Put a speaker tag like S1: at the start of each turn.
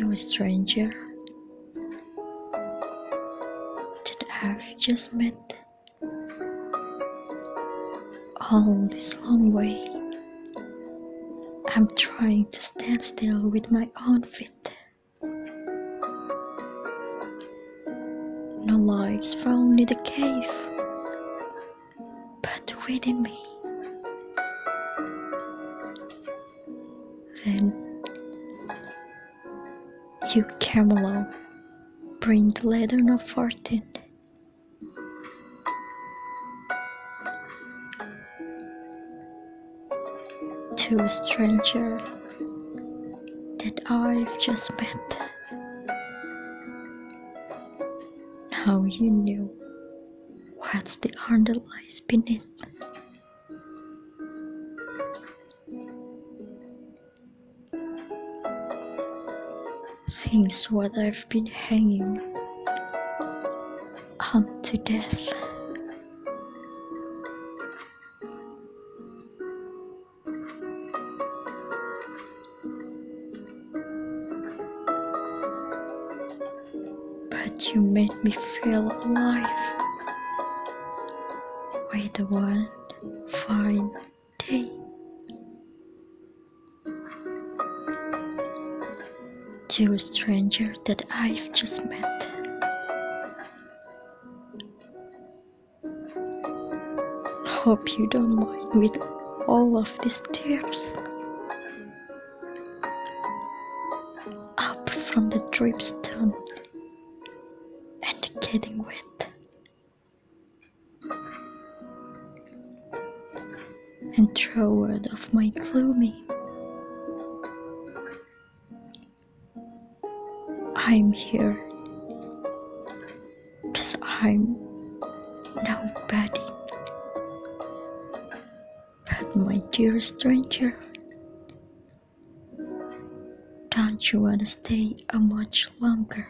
S1: to a stranger that I've just met. All this long way, I'm trying to stand still with my own feet. No lights found in the cave, but within me. Then you came along, bring the ladder of fortune. To a stranger that I've just met. Now you knew what's the underlies beneath. Things what I've been hanging on to death. But you made me feel alive. Wait a one fine day. To a stranger that I've just met. Hope you don't mind with all of these tears. Up from the dripstone and getting wet. And throw word of my gloomy. I'm here. Cause I'm nobody. But my dear stranger, don't you wanna stay a much longer?